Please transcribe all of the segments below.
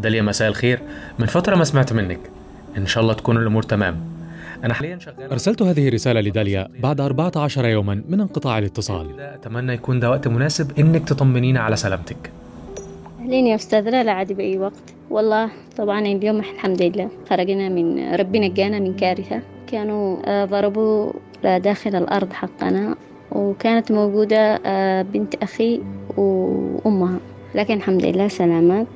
داليا مساء الخير. من فترة ما سمعت منك. إن شاء الله تكون الأمور تمام. أنا حاليا شغال. أرسلت هذه الرسالة لداليا بعد 14 يوما من انقطاع الاتصال. أتمنى يكون ده وقت مناسب إنك تطمنينا على سلامتك. أهلين يا أستاذ لا لا عادي بأي وقت. والله طبعا اليوم الحمد لله خرجنا من ربنا نجانا من كارثة. كانوا آه، ضربوا داخل الأرض حقنا وكانت موجودة آه، بنت أخي وأمها. لكن الحمد لله سلامات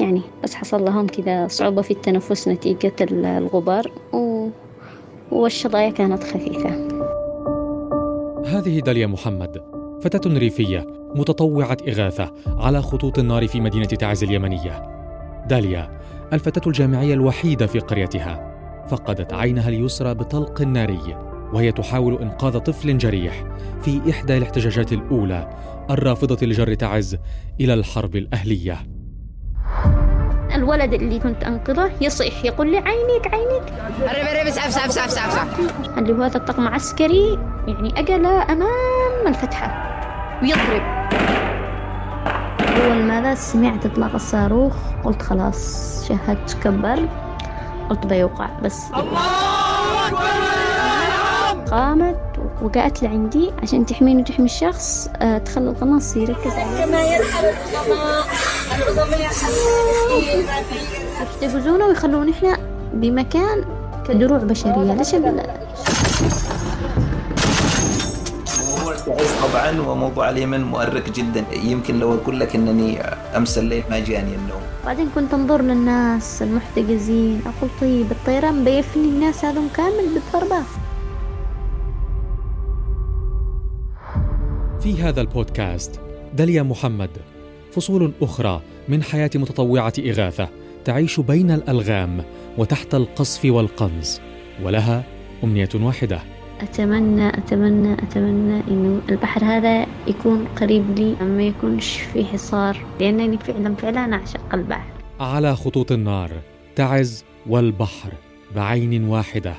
يعني بس حصل لهم كذا صعوبة في التنفس نتيجة الغبار و... والشظايا كانت خفيفة. هذه داليا محمد فتاة ريفية متطوعة إغاثة على خطوط النار في مدينة تعز اليمنية. داليا الفتاة الجامعية الوحيدة في قريتها فقدت عينها اليسرى بطلق ناري وهي تحاول إنقاذ طفل جريح في إحدى الاحتجاجات الأولى الرافضة لجر تعز إلى الحرب الأهلية. الولد اللي كنت أنقذه يصيح يقول لي عينيك عينيك. قرب قرب اسعف اسعف اسعف اسعف اللي هو هذا الطقم عسكري يعني أجل أمام الفتحة. ويضرب. أول ماذا؟ سمعت إطلاق الصاروخ. قلت خلاص شهدت كبر. قلت بيوقع بس. قامت وقعت لعندي عشان تحميني وتحمي الشخص آه، تخلي القناص يركز عليه كما يرحل الظما العظم يرحل يحتجزونا ويخلونا إحنا بمكان كدروع بشرية. ليش تعز طبعا وموضوع اليمن مؤرق جدا. يمكن لو أقول لك إنني امس الليل ما جاني النوم. بعدين كنت أنظر للناس المحتجزين أقول طيب الطيران بيفني الناس هذم كامل بالضربة في هذا البودكاست. داليا محمد. فصول أخرى من حياة متطوعة إغاثة تعيش بين الألغام وتحت القصف والقنص ولها أمنية واحدة. أتمنى أتمنى أتمنى إنه البحر هذا يكون قريب لي ما يكونش في حصار لأنني فعلا فعلا أعشق البحر. على خطوط النار تعز والبحر بعين واحدة.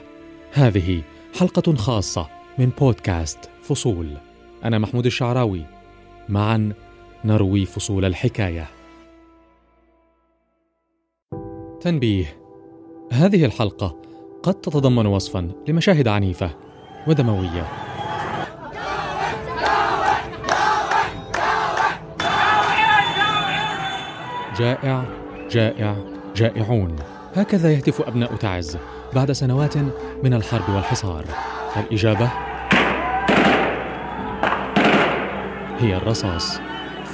هذه حلقة خاصة من بودكاست فصول. أنا محمود الشعراوي. معا نروي فصول الحكاية. تنبيه. هذه الحلقة قد تتضمن وصفا لمشاهد عنيفة ودموية. جائع جائع جائعون. هكذا يهتف أبناء تعز بعد سنوات من الحرب والحصار. الإجابة؟ هي الرصاص.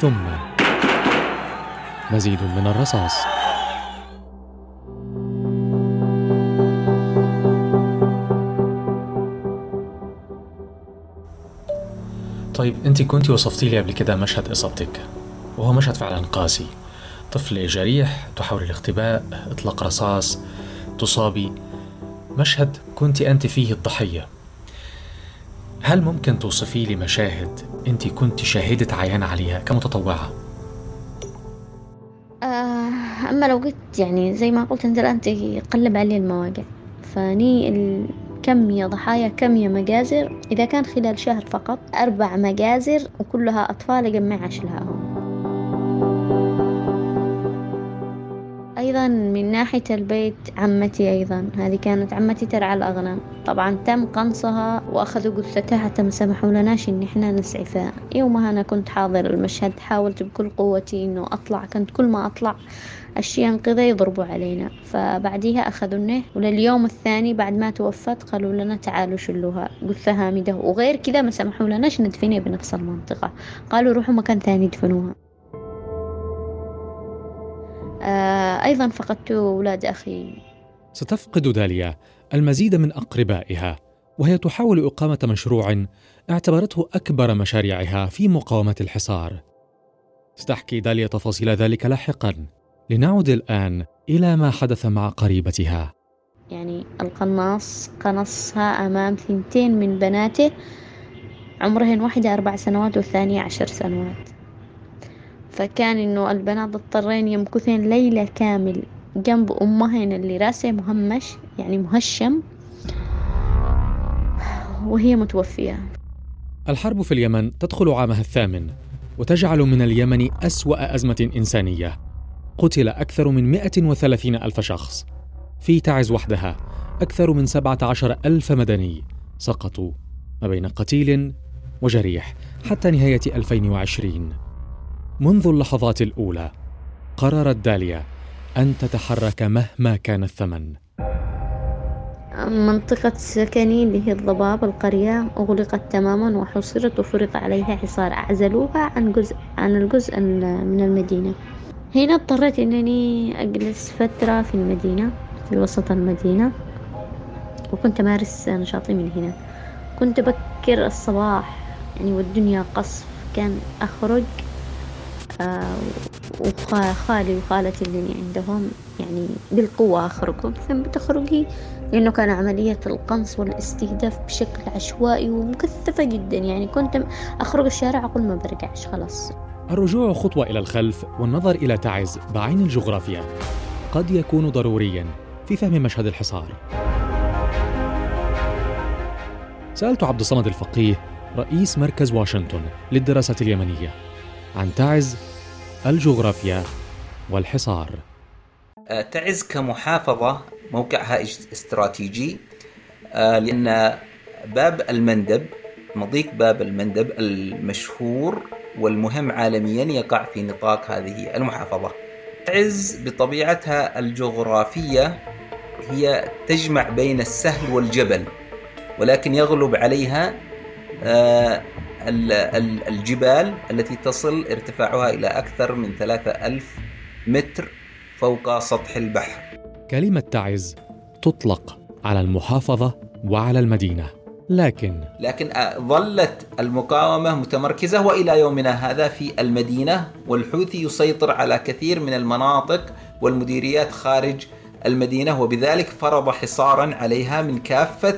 ثم مزيد من الرصاص. طيب أنت كنتي وصفتي لي قبل كده مشهد إصابتك وهو مشهد فعلا قاسي. طفل جريح تحاول الاختباء إطلاق رصاص تصابي. مشهد كنت أنت فيه الضحية. هل ممكن توصفي لي مشاهد أنت كنت شاهدة عيان عليها كمتطوعة؟ آه أما لو قلت يعني زي ما قلت أنت الآن تقلب علي المواقع. فني الكمية ضحايا كمية مجازر. إذا كان خلال شهر فقط أربع مجازر وكلها أطفال أجمع أشلاهم أيضا من ناحية البيت عمتي أيضا. هذه كانت عمتي ترعى الأغنام. طبعا تم قنصها وأخذوا جثتها حتى ما سمحوا لناش إن إحنا نسعفها. يومها أنا كنت حاضر المشهد حاولت بكل قوتي إنه أطلع كنت كل ما أطلع الشيء ينقذه يضربوا علينا. فبعديها أخذونه ولليوم الثاني بعد ما توفت قالوا لنا تعالوا شلوها. جثة هامدة وغير كذا ما سمحوا لناش ندفنها بنفس المنطقة. قالوا روحوا مكان ثاني دفنوها أيضا فقدت أولاد أخي. ستفقد داليا المزيد من أقربائها وهي تحاول إقامة مشروع اعتبرته أكبر مشاريعها في مقاومة الحصار. ستحكي داليا تفاصيل ذلك لاحقا. لنعود الآن إلى ما حدث مع قريبتها. يعني القناص قنصها أمام ثنتين من بناته عمرهن واحدة أربع سنوات والثانية عشر سنوات. فكان إنه البنات اضطرين يمكثين ليلة كامل جنب أمهن اللي رأسه مهمش يعني مهشم. وهي متوفية. الحرب في اليمن تدخل عامها الثامن وتجعل من اليمن أسوأ أزمة إنسانية. قتل أكثر من 130 ألف شخص. في تعز وحدها أكثر من 17 ألف مدني سقطوا ما بين قتيل وجريح حتى نهاية 2020 منذ اللحظات الأولى قررت داليا أن تتحرك مهما كان الثمن. منطقة سكني اللي هي الضباب القرية أغلقت تماما وحصرت وفرض عليها حصار أعزلوها عن جزء عن الجزء من المدينة. هنا اضطريت إنني أجلس فترة في المدينة في وسط المدينة وكنت أمارس نشاطي من هنا. كنت بكر الصباح يعني والدنيا قصف كان أخرج وخالي وخالتي اللي عندهم يعني بالقوة أخرجهم ثم بتخرجي لأنه كان عملية القنص والاستهداف بشكل عشوائي ومكثفة جدا. يعني كنت أخرج الشارع أقول ما برجعش خلاص. الرجوع خطوة إلى الخلف والنظر إلى تعز بعين الجغرافيا قد يكون ضروريا في فهم مشهد الحصار. سألت عبد الصمد الفقيه رئيس مركز واشنطن للدراسات اليمنية. عن تعز الجغرافيا والحصار. آه، تعز كمحافظة موقعها استراتيجي آه، لأن باب المندب مضيق باب المندب المشهور والمهم عالميا يقع في نطاق هذه المحافظة. تعز بطبيعتها الجغرافية هي تجمع بين السهل والجبل ولكن يغلب عليها آه، الجبال التي تصل ارتفاعها إلى أكثر من ثلاثة ألف متر فوق سطح البحر. كلمة تعز تطلق على المحافظة وعلى المدينة لكن لكن آه، ظلت المقاومة متمركزة وإلى يومنا هذا في المدينة والحوثي يسيطر على كثير من المناطق والمديريات خارج المدينة وبذلك فرض حصارا عليها من كافة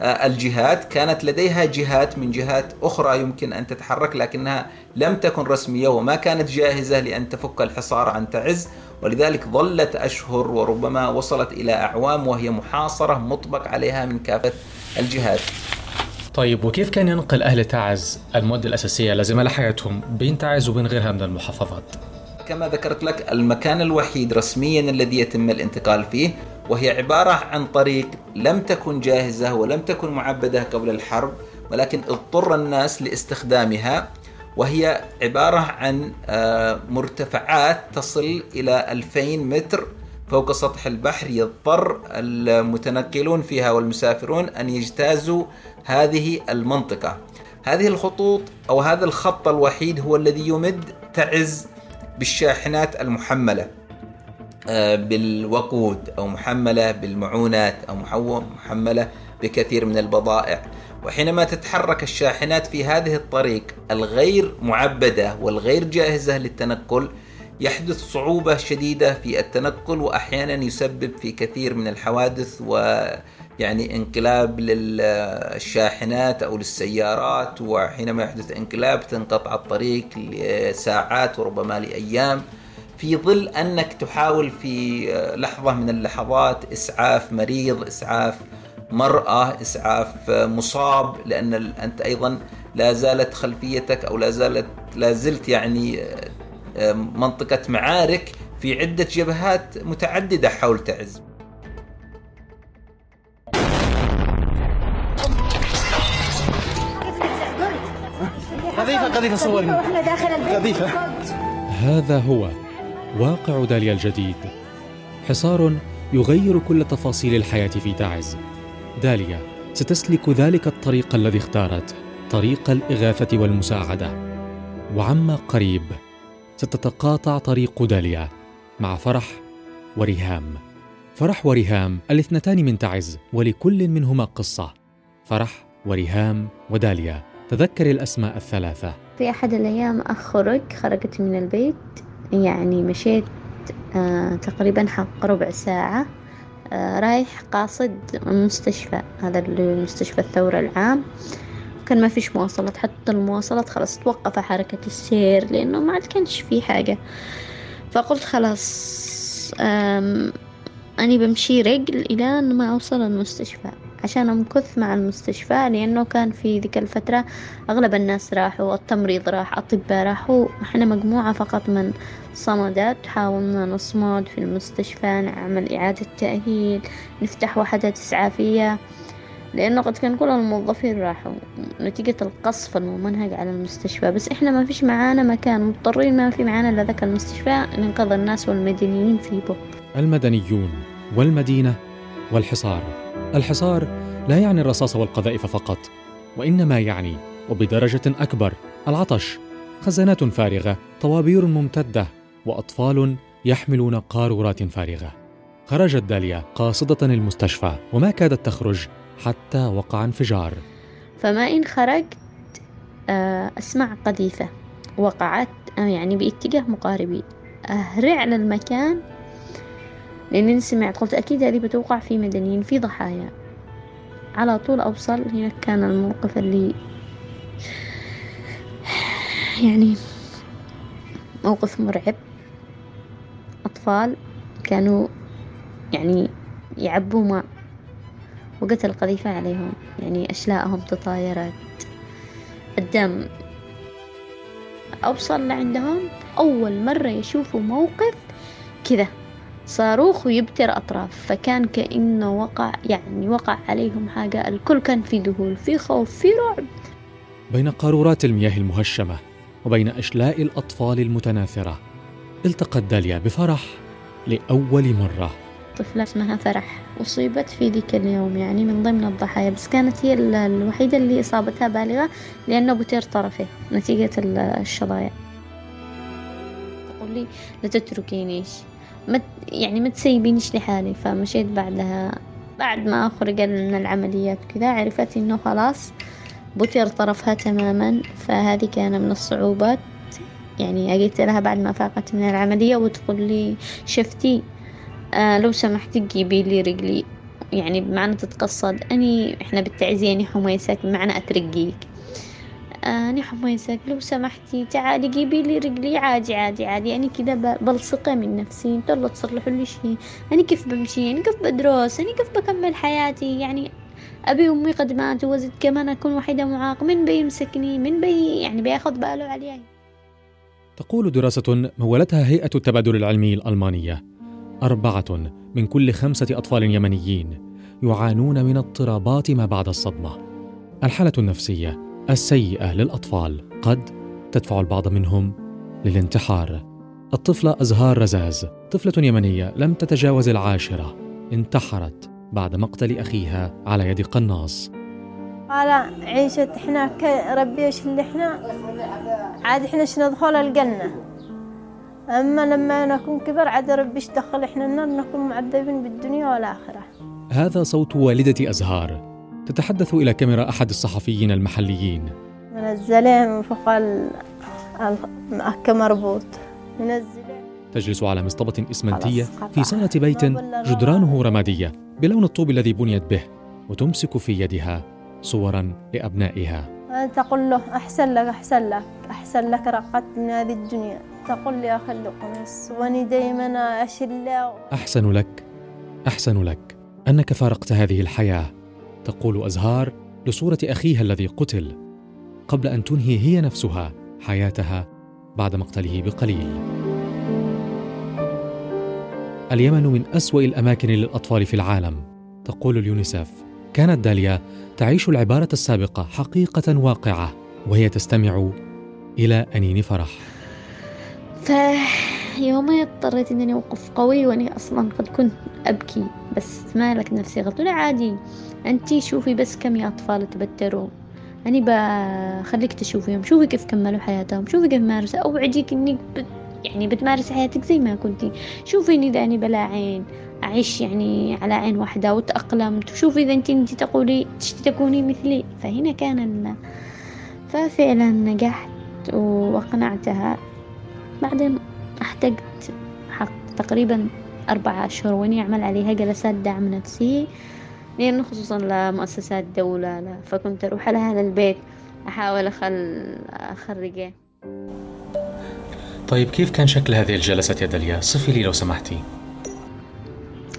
الجهات كانت لديها جهات من جهات أخرى يمكن أن تتحرك لكنها لم تكن رسمية وما كانت جاهزة لأن تفك الحصار عن تعز ولذلك ظلت أشهر وربما وصلت إلى أعوام وهي محاصرة مطبق عليها من كافة الجهات طيب وكيف كان ينقل أهل تعز المواد الأساسية لازمة لحياتهم بين تعز وبين غيرها من المحافظات؟ كما ذكرت لك المكان الوحيد رسميا الذي يتم الانتقال فيه وهي عبارة عن طريق لم تكن جاهزة ولم تكن معبدة قبل الحرب ولكن اضطر الناس لاستخدامها وهي عبارة عن آه، مرتفعات تصل إلى 2000 متر فوق سطح البحر يضطر المتنقلون فيها والمسافرون أن يجتازوا هذه المنطقة. هذه الخطوط أو هذا الخط الوحيد هو الذي يمد تعز بالشاحنات المحملة. آه، بالوقود أو محملة بالمعونات أو محملة بكثير من البضائع. وحينما تتحرك الشاحنات في هذه الطريق الغير معبدة والغير جاهزة للتنقل يحدث صعوبة شديدة في التنقل وأحيانا يسبب في كثير من الحوادث ويعني انقلاب للشاحنات أو للسيارات. وحينما يحدث انقلاب تنقطع الطريق لساعات وربما لأيام. في ظل أنك تحاول في لحظة من اللحظات إسعاف مريض إسعاف مرأة إسعاف مصاب لأن أنت أيضا لا زالت خلفيتك أو لا زالت لا زلت يعني آه، منطقة معارك في عدة جبهات متعددة حول تعز. قذيفة قذيفة صورني. قذيفة. هذا هو واقع داليا الجديد. حصار يغير كل تفاصيل الحياة في تعز داليا ستسلك ذلك الطريق الذي اختارته طريق الإغاثة والمساعدة. وعما قريب ستتقاطع طريق داليا مع فرح وريهام فرح وريهام الاثنتان من تعز ولكل منهما قصة. فرح وريهام وداليا. تذكر الأسماء الثلاثة. في أحد الأيام أخرج خرجت من البيت. يعني مشيت آه تقريبا حق ربع ساعة آه رايح قاصد المستشفى هذا المستشفى الثورة العام. كان ما فيش مواصلات حتى المواصلات خلاص توقف حركة السير لأنه ما عاد كانش في حاجة. فقلت خلاص أني بمشي رجل إلى أن ما أوصل المستشفى. عشان أمكث مع المستشفى لأنه كان في ذيك الفترة أغلب الناس راحوا التمريض راح أطباء راحوا. إحنا مجموعة فقط من صمدات حاولنا نصمد في المستشفى نعمل إعادة تأهيل نفتح وحدة إسعافية لأنه قد كان كل الموظفين راحوا. نتيجة القصف الممنهج على المستشفى. بس إحنا ما فيش معانا مكان مضطرين ما في معانا إلا ذاك المستشفى ننقذ الناس والمدنيين فيه المدنيون والمدينة والحصار. الحصار لا يعني الرصاص والقذائف فقط وإنما يعني وبدرجة أكبر العطش خزانات فارغة طوابير ممتدة وأطفال يحملون قارورات فارغة. خرجت داليا قاصدة المستشفى وما كادت تخرج حتى وقع انفجار. فما إن خرجت آه، أسمع قذيفة وقعت آه، يعني باتجاه مقاربي. أهرع للمكان لأني سمعت قلت أكيد هذه بتوقع في مدنيين في ضحايا. على طول أوصل هنا كان الموقف اللي يعني موقف مرعب. أطفال كانوا يعني يعبوا ماء وقتل قذيفة عليهم يعني أشلاءهم تطايرت. الدم. أوصل لعندهم أول مرة يشوفوا موقف كذا. صاروخ ويبتر أطراف فكان كأنه وقع يعني وقع عليهم حاجة الكل كان في ذهول في خوف في رعب. بين قارورات المياه المهشمة وبين أشلاء الأطفال المتناثرة التقت داليا بفرح لأول مرة. طفلة اسمها فرح أصيبت في ذيك اليوم يعني من ضمن الضحايا بس كانت هي الوحيدة اللي إصابتها بالغة لأنه بتر طرفه نتيجة الشظايا. تقول لي لا تتركينيش ما يعني ما تسيبينيش لحالي فمشيت بعدها بعد ما أخرج من العمليات كذا عرفت إنه خلاص بتر طرفها تماما فهذه كان من الصعوبات. يعني قلت لها بعد ما فاقت من العملية وتقول لي شفتي آه لو سمحتي جيبي لي رجلي. يعني بمعنى تتقصد أني إحنا بالتعزية أني حميسك بمعنى أترقيك. أني حميسك لو سمحتي تعالي جيبي لي رجلي عادي عادي عادي. أنا كذا بلصقة من نفسي. أنتوا اللي تصلحوا لي شيء أنا كيف بمشي؟ أنا كيف بدرس؟ أنا كيف بكمل حياتي؟ يعني أبي وأمي قد ماتوا وزد كمان أكون وحيدة معاق. من بيمسكني؟ من بي يعني بياخذ باله علي. تقول دراسة مولتها هيئة التبادل العلمي الألمانية. أربعة من كل خمسة أطفال يمنيين يعانون من اضطرابات ما بعد الصدمة. الحالة النفسية السيئة للأطفال. قد تدفع البعض منهم للانتحار. الطفلة أزهار رزاز طفلة يمنية لم تتجاوز العاشرة. انتحرت بعد مقتل أخيها على يد قناص. قال عيشة إحنا إيش اللي إحنا؟ عاد إحنا ندخل الجنة؟ أما لما نكون كبر عاد ربي دخل إحنا النار؟ نكون معذبين بالدنيا والآخرة. هذا صوت والدة أزهار. تتحدث إلى كاميرا أحد الصحفيين المحليين. من فوق المأكة مربوط منزلين. تجلس على مصطبة إسمنتية في صالة بيت جدرانه رمادية بلون الطوب الذي بنيت به وتمسك في يدها صورا لأبنائها. تقول له أحسن لك أحسن لك أحسن لك رقدت من هذه الدنيا. تقول لي أخلي قميص وأني دايما أشل أحسن لك أحسن لك أنك فارقت هذه الحياة. تقول أزهار لصورة أخيها الذي قتل قبل أن تنهي هي نفسها حياتها بعد مقتله بقليل. اليمن من أسوأ الأماكن للأطفال في العالم تقول اليونيسف كانت داليا تعيش العبارة السابقة حقيقة واقعة وهي تستمع إلى أنين فرح. فيومها اضطريت إني أوقف قوي وإني أصلا قد كنت أبكي بس مالك نفسي قلت له عادي أنتي شوفي بس كم يا أطفال تبتروا أني بخليك تشوفيهم شوفي كيف كملوا حياتهم. شوفي كيف مارسوا. أوعدك انك بت يعني بتمارسي حياتك زي ما كنتي. شوفي إذا أني بلا عين. أعيش يعني على عين واحدة وتأقلمت. وشوفي إذا انتي أنتي تقولي تشتي تكوني مثلي. فهنا كان ففعلا نجحت وأقنعتها. بعدين احتجت حق تقريبا أربعة أشهر وإني أعمل عليها جلسات دعم نفسي لأنه خصوصا لمؤسسات دولة لا فكنت أروح لها للبيت أحاول أخل أخرجه طيب كيف كان شكل هذه الجلسات يا داليا؟ صفي لي لو سمحتي.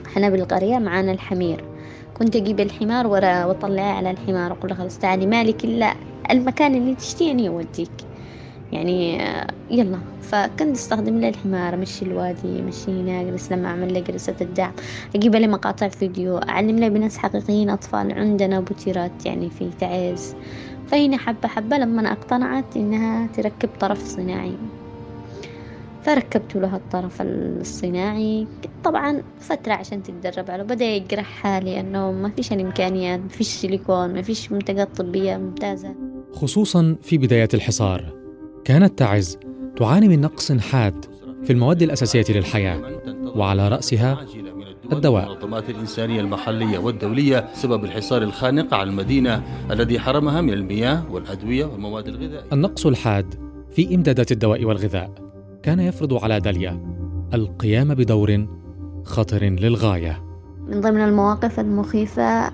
إحنا بالقرية معانا الحمير. كنت أجيب الحمار ورا وأطلعه على الحمار أقول له خلاص تعالي مالك إلا المكان اللي تشتيني أوديك يعني آه، يلا. فكنت أستخدم له الحمار أمشي الوادي أمشي هنا اجلس لما أعمل له جلسة الدعم أجيب له مقاطع فيديو أعلم له بناس حقيقيين أطفال عندنا بوتيرات يعني في تعز. فهنا حبة حبة لما أنا اقتنعت إنها تركب طرف صناعي. فركبت له الطرف الصناعي. طبعا فترة عشان تتدرب عليه بدأ يقرحها لأنه ما فيش الإمكانيات ما فيش سيليكون ما فيش منتجات طبية ممتازة. خصوصا في بدايات الحصار. كانت تعز تعاني من نقص حاد في المواد الأساسية للحياة وعلى رأسها الدواء. المنظمات الإنسانية المحلية والدولية سبب الحصار الخانق على المدينة الذي حرمها من المياه والأدوية والمواد الغذائية. النقص الحاد في إمدادات الدواء والغذاء كان يفرض على داليا القيام بدور خطر للغاية. من ضمن المواقف المخيفة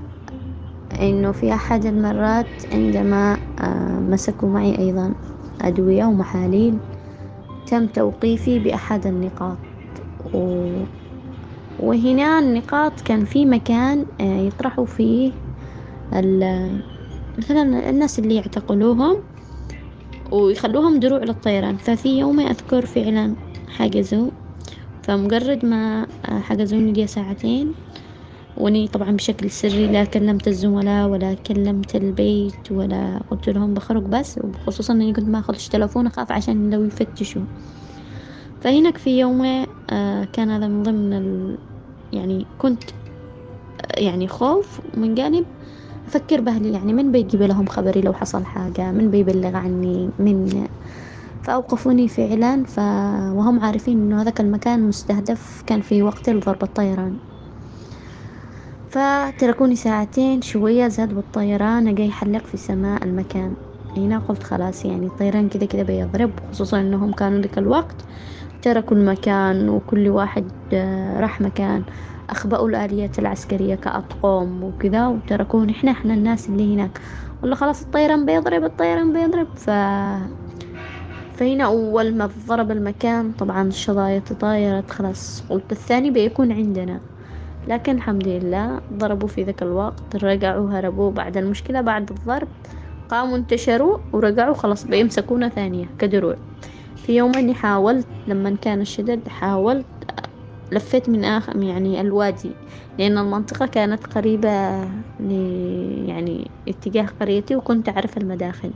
إنه في أحد المرات عندما آه، مسكوا معي أيضا. أدوية ومحاليل تم توقيفي بأحد النقاط. و... وهنا النقاط كان في مكان آه، يطرحوا فيه ال... مثلا الناس اللي يعتقلوهم ويخلوهم دروع للطيران. ففي يوم أذكر فعلا حجزوا فمجرد ما آه، حجزوني لي ساعتين واني طبعا بشكل سري لا كلمت الزملاء ولا كلمت البيت ولا قلت لهم بخرج بس وخصوصا إني كنت ما اخذش تلفون أخاف عشان لو يفتشوا. فهناك في يوم آه، كان هذا من ضمن ال... يعني كنت آه، يعني خوف من جانب أفكر بأهلي يعني من بيجيب لهم خبري لو حصل حاجة من بيبلغ عني من فأوقفوني فعلا ف... وهم عارفين إنه هذاك المكان مستهدف كان في وقت ضرب الطيران. فتركوني ساعتين شوية زاد بالطيران جاي يحلق في سماء المكان. هنا قلت خلاص يعني الطيران كده كده بيضرب خصوصا إنهم كانوا ذاك الوقت تركوا المكان وكل واحد آه، راح مكان. أخبأوا الآليات العسكرية كأطقم وكذا وتركونا إحنا إحنا الناس اللي هناك. والله خلاص الطيران بيضرب الطيران بيضرب. ف فهنا أول ما ضرب المكان طبعا الشظايا تطايرت خلاص. قلت الثاني بيكون عندنا. لكن الحمد لله ضربوا في ذاك الوقت رجعوا هربوا بعد المشكلة بعد الضرب قاموا انتشروا ورجعوا خلاص بيمسكونا ثانية كدروع. في يوم أني حاولت لما كان الشدد حاولت لفيت من آخر يعني الوادي لأن المنطقة كانت قريبة يعني اتجاه قريتي وكنت أعرف المداخل.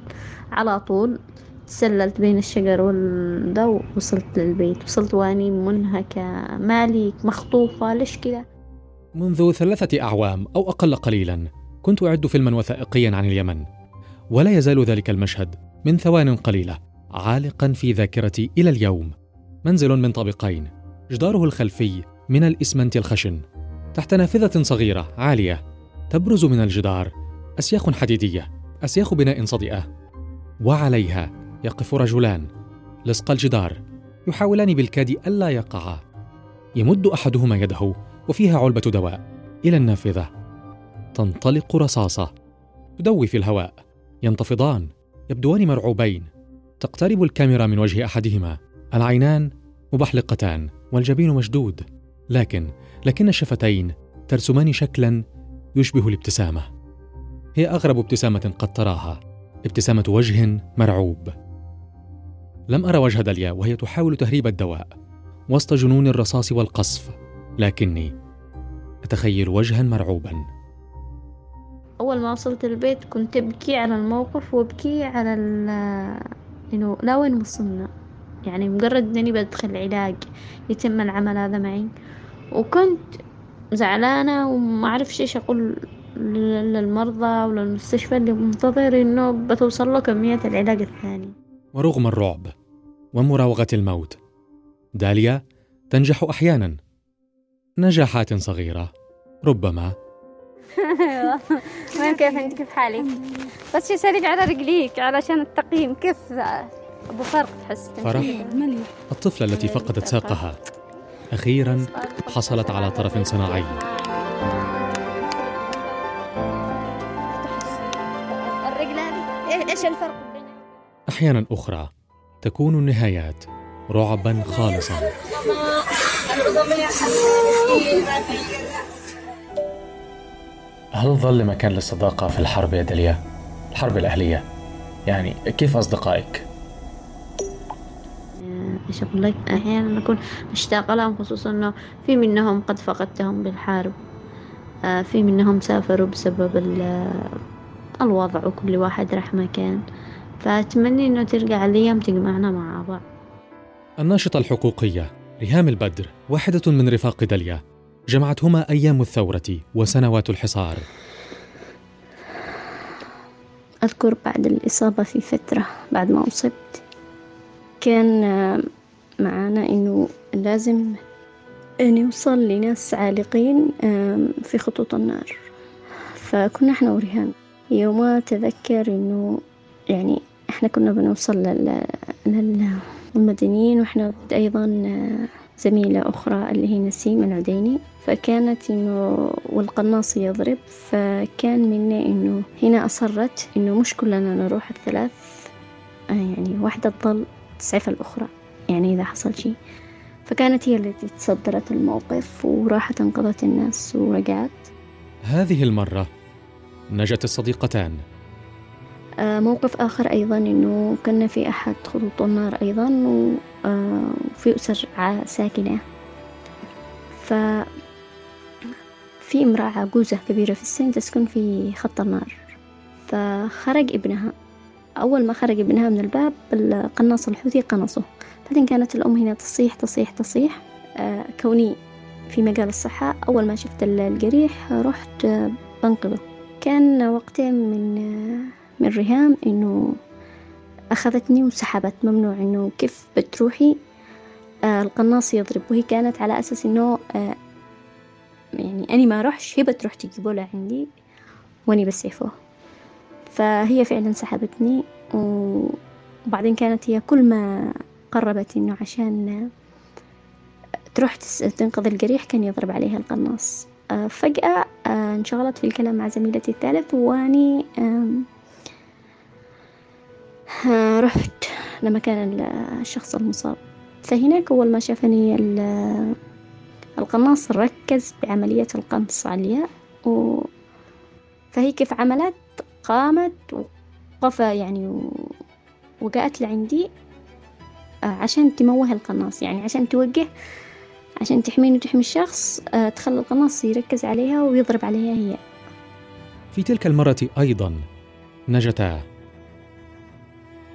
على طول تسللت بين الشجر والدا ووصلت للبيت. وصلت واني منهكة مالي مخطوفة ليش كذا منذ ثلاثة أعوام أو أقل قليلا كنت أعد فيلما وثائقيا عن اليمن. ولا يزال ذلك المشهد من ثوان قليلة عالقا في ذاكرتي إلى اليوم. منزل من طابقين جداره الخلفي من الإسمنت الخشن. تحت نافذة صغيرة عالية تبرز من الجدار أسياخ حديدية أسياخ بناء صدئة وعليها يقف رجلان لصق الجدار يحاولان بالكاد ألا يقعا. يمد أحدهما يده وفيها علبة دواء. إلى النافذة. تنطلق رصاصة. تدوي في الهواء. ينتفضان. يبدوان مرعوبين. تقترب الكاميرا من وجه أحدهما. العينان مبحلقتان والجبين مشدود. لكن لكن الشفتين ترسمان شكلا يشبه الابتسامة. هي أغرب ابتسامة قد تراها. ابتسامة وجه مرعوب. لم أرى وجه داليا وهي تحاول تهريب الدواء. وسط جنون الرصاص والقصف. لكني أتخيل وجها مرعوبا. أول ما وصلت البيت كنت أبكي على الموقف وأبكي على إنه لا وين وصلنا؟ يعني مجرد إني بدخل علاج يتم العمل هذا معي. وكنت زعلانة وما أعرفش إيش أقول للمرضى وللمستشفى اللي منتظر إنه بتوصل له كمية العلاج الثاني. ورغم الرعب ومراوغة الموت داليا تنجح أحيانا. نجاحات صغيرة. ربما. وين كيف أنت؟ كيف حالك؟ بس شي سريع على رجليك علشان التقييم. كيف؟ أبو فرق تحس فرح الطفلة التي فقدت ساقها. أخيرا حصلت على طرف صناعي. إيش الفرق أحيانا أخرى تكون النهايات رعبا خالصا. هل ظل مكان للصداقة في الحرب يا داليا؟ الحرب الأهلية. يعني كيف أصدقائك؟ إيش أقول لك؟ أحيانا أكون مشتاقة لهم خصوصا إنه في منهم قد فقدتهم بالحرب. آه، في منهم سافروا بسبب الوضع وكل واحد راح مكان. فأتمنى إنه ترجع الأيام تجمعنا مع بعض. الناشطة الحقوقية ريهام البدر واحدة من رفاق داليا. جمعتهما أيام الثورة وسنوات الحصار. أذكر بعد الإصابة في فترة بعد ما أصبت كان معنا إنه لازم نوصل لناس عالقين في خطوط النار. فكنا إحنا وريهام يوم تذكر إنه يعني إحنا كنا بنوصل لل... للمدنيين وإحنا أيضا زميلة أخرى اللي هي نسيم العديني. فكانت إنه والقناص يضرب فكان منا إنه هنا أصرت إنه مش كلنا نروح الثلاث يعني واحدة تظل تسعف الأخرى يعني إذا حصل شيء. فكانت هي التي تصدرت الموقف وراحت انقذت الناس ورجعت. هذه المرة نجت الصديقتان. آه، موقف آخر أيضا إنه كنا في أحد خطوط النار أيضا وفي أسر ساكنة. ف في امرأة عجوزة كبيرة في السن تسكن في خط النار. فخرج ابنها. أول ما خرج ابنها من الباب القناص الحوثي قنصه. بعدين كانت الأم هنا تصيح تصيح تصيح آه، كوني في مجال الصحة. أول ما شفت الجريح رحت بنقذه كان وقتين من من ريهام إنه أخذتني وسحبت ممنوع إنه كيف بتروحي؟ آه القناص يضرب. وهي كانت على أساس إنه آه يعني أني ما أروحش هي بتروح تجيبه له عندي وأني بسعفه فهي فعلا سحبتني. وبعدين كانت هي كل ما قربت إنه عشان تروح تنقذ الجريح كان يضرب عليها القناص. آه، فجأة آه، انشغلت في الكلام مع زميلتي الثالث واني آه، رحت لمكان الشخص المصاب. فهناك أول ما شافني القناص ركز بعملية القنص عليها و... فهي كيف عملت؟ قامت وقف يعني وجاءت لعندي عشان تموه القناص. يعني عشان توجه عشان تحميني وتحمي الشخص آه، تخلي القناص يركز عليها ويضرب عليها هي. في تلك المرة أيضا نجتا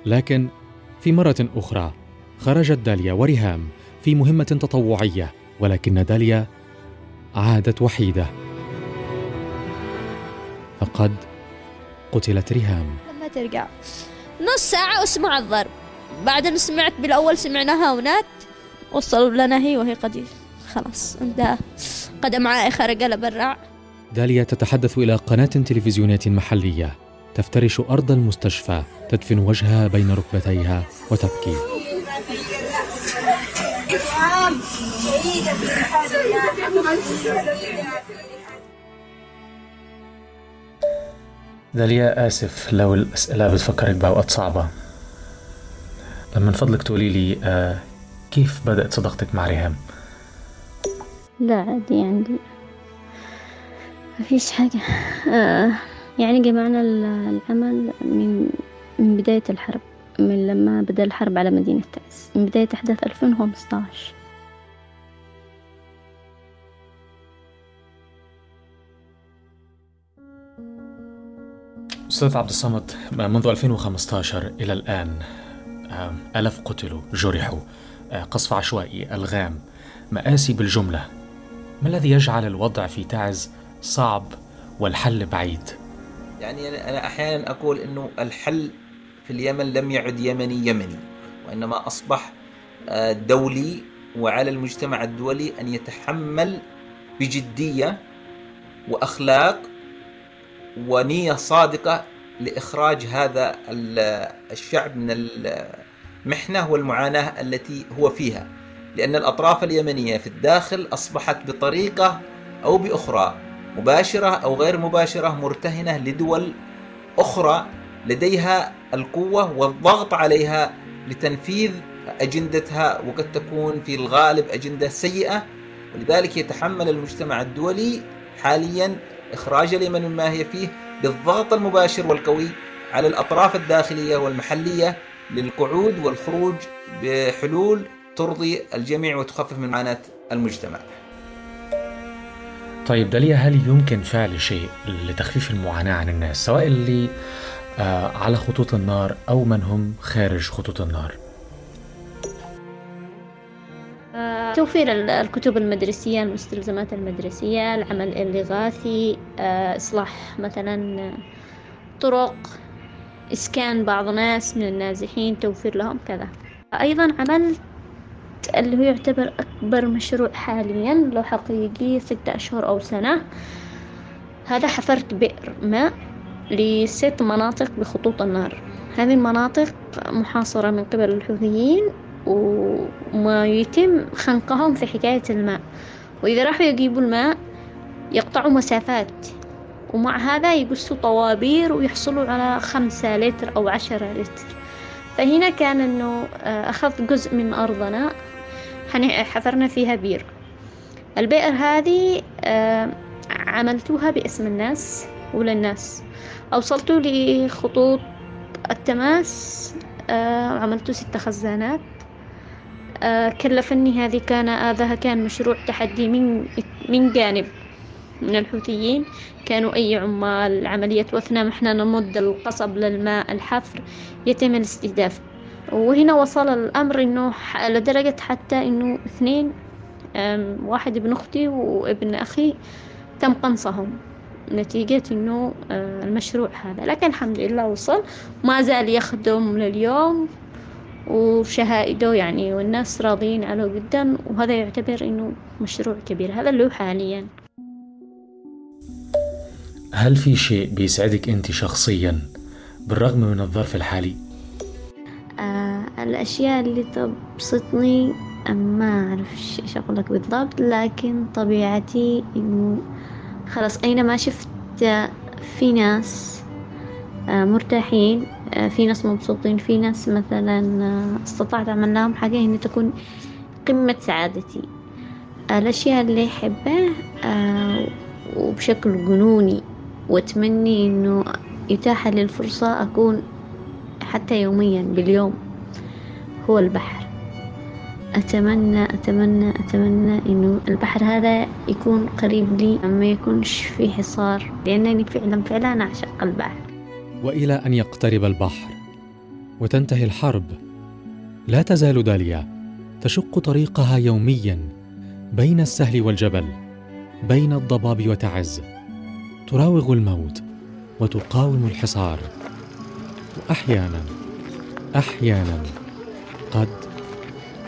لكن في مرة أخرى خرجت داليا وريهام في مهمة تطوعية ولكن داليا عادت وحيدة. فقد قتلت ريهام لما ترجع. نص ساعة واسمع الضرب. بعدين سمعت بالأول سمعناها ونات وصلوا لنا هي وهي قد خلاص عندها قدم عائخة رجل برع. داليا تتحدث إلى قناة تلفزيونية محلية. تفترش أرض المستشفى تدفن وجهها بين ركبتيها وتبكي. داليا آسف. لو الأسئلة بتفكرك بأوقات صعبة. لما من فضلك تقولي لي آه كيف بدأت صداقتك مع ريهام؟ لا عادي يعني ما فيش حاجة. آه يعني جمعنا العمل من من بداية الحرب من لما بدأ الحرب على مدينة تعز من بداية أحداث 2015 أستاذ عبد الصمد منذ 2015 إلى الآن آلاف قتلوا جرحوا آه، قصف عشوائي ألغام. مآسي بالجملة. ما الذي يجعل الوضع في تعز صعب والحل بعيد؟ يعني أنا أحيانا أقول أنه الحل في اليمن لم يعد يمني يمني وإنما أصبح آه، دولي وعلى المجتمع الدولي أن يتحمل بجدية وأخلاق ونية صادقة لإخراج هذا الشعب من المحنة والمعاناة التي هو فيها. لأن الأطراف اليمنية في الداخل أصبحت بطريقة أو بأخرى مباشرة أو غير مباشرة مرتهنة لدول أخرى لديها القوة والضغط عليها لتنفيذ أجندتها وقد تكون في الغالب أجندة سيئة. ولذلك يتحمل المجتمع الدولي حاليا إخراج اليمن مما هي فيه بالضغط المباشر والقوي على الأطراف الداخلية والمحلية للقعود والخروج بحلول ترضي الجميع وتخفف من معاناة المجتمع. طيب داليا هل يمكن فعل شيء لتخفيف المعاناة عن الناس سواء اللي آه، على خطوط النار أو من هم خارج خطوط النار؟ توفير الكتب المدرسية المستلزمات المدرسية العمل الإغاثي آه، إصلاح مثلا طرق إسكان بعض ناس من النازحين توفير لهم كذا. أيضا عملت اللي هو يعتبر أكبر مشروع حاليا له حقيقي ستة أشهر أو سنة. هذا حفرت بئر ماء لست مناطق بخطوط النار. هذه المناطق محاصرة من قبل الحوثيين وما يتم خنقهم في حكاية الماء. وإذا راحوا يجيبوا الماء يقطعوا مسافات. ومع هذا يقصوا طوابير ويحصلوا على خمسة لتر أو عشرة لتر. فهنا كان أنه آه، أخذت جزء من أرضنا. حفرنا فيها بير. البئر هذه آه، عملتوها باسم الناس وللناس. أوصلتوا لخطوط التماس آه، عملت ست خزانات. كلفني هذه كان هذا كان مشروع تحدي من من جانب من الحوثيين. كانوا أي عمال عملية وثنة إحنا نمد القصب للماء الحفر يتم الاستهداف. وهنا وصل الأمر إنه لدرجة حتى إنه اثنين واحد ابن أختي وابن أخي تم قنصهم نتيجة إنه المشروع هذا. لكن الحمد لله وصل ما زال يخدم لليوم وشهائده يعني والناس راضيين عليه جدا وهذا يعتبر إنه مشروع كبير. هذا اللي هو حاليا. هل في شيء بيسعدك أنت شخصيا بالرغم من الظرف الحالي؟ الأشياء اللي تبسطني ما أعرف إيش أقول لك بالضبط لكن طبيعتي إنه خلاص أينما شفت في ناس آه مرتاحين آه في ناس مبسوطين في ناس مثلا آه استطعت أعمل لهم حاجة إني تكون قمة سعادتي. الأشياء اللي أحبها وبشكل جنوني وأتمني إنه يتاح لي الفرصة أكون حتى يوميا باليوم. هو البحر. أتمنى أتمنى أتمنى إنه البحر هذا يكون قريب لي ما يكونش في حصار لأنني فعلا فعلا أعشق البحر. وإلى أن يقترب البحر وتنتهي الحرب لا تزال داليا تشق طريقها يوميا بين السهل والجبل بين الضباب وتعز. تراوغ الموت وتقاوم الحصار. واحيانا أحيانا قد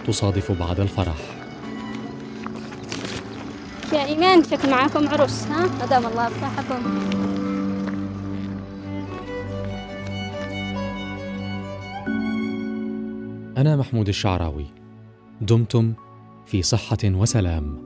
تصادف بعض الفرح. يا إيمان شكل معاكم عرس ها؟ ما دام الله فتحكم أنا محمود الشعراوي. دمتم في صحة وسلام.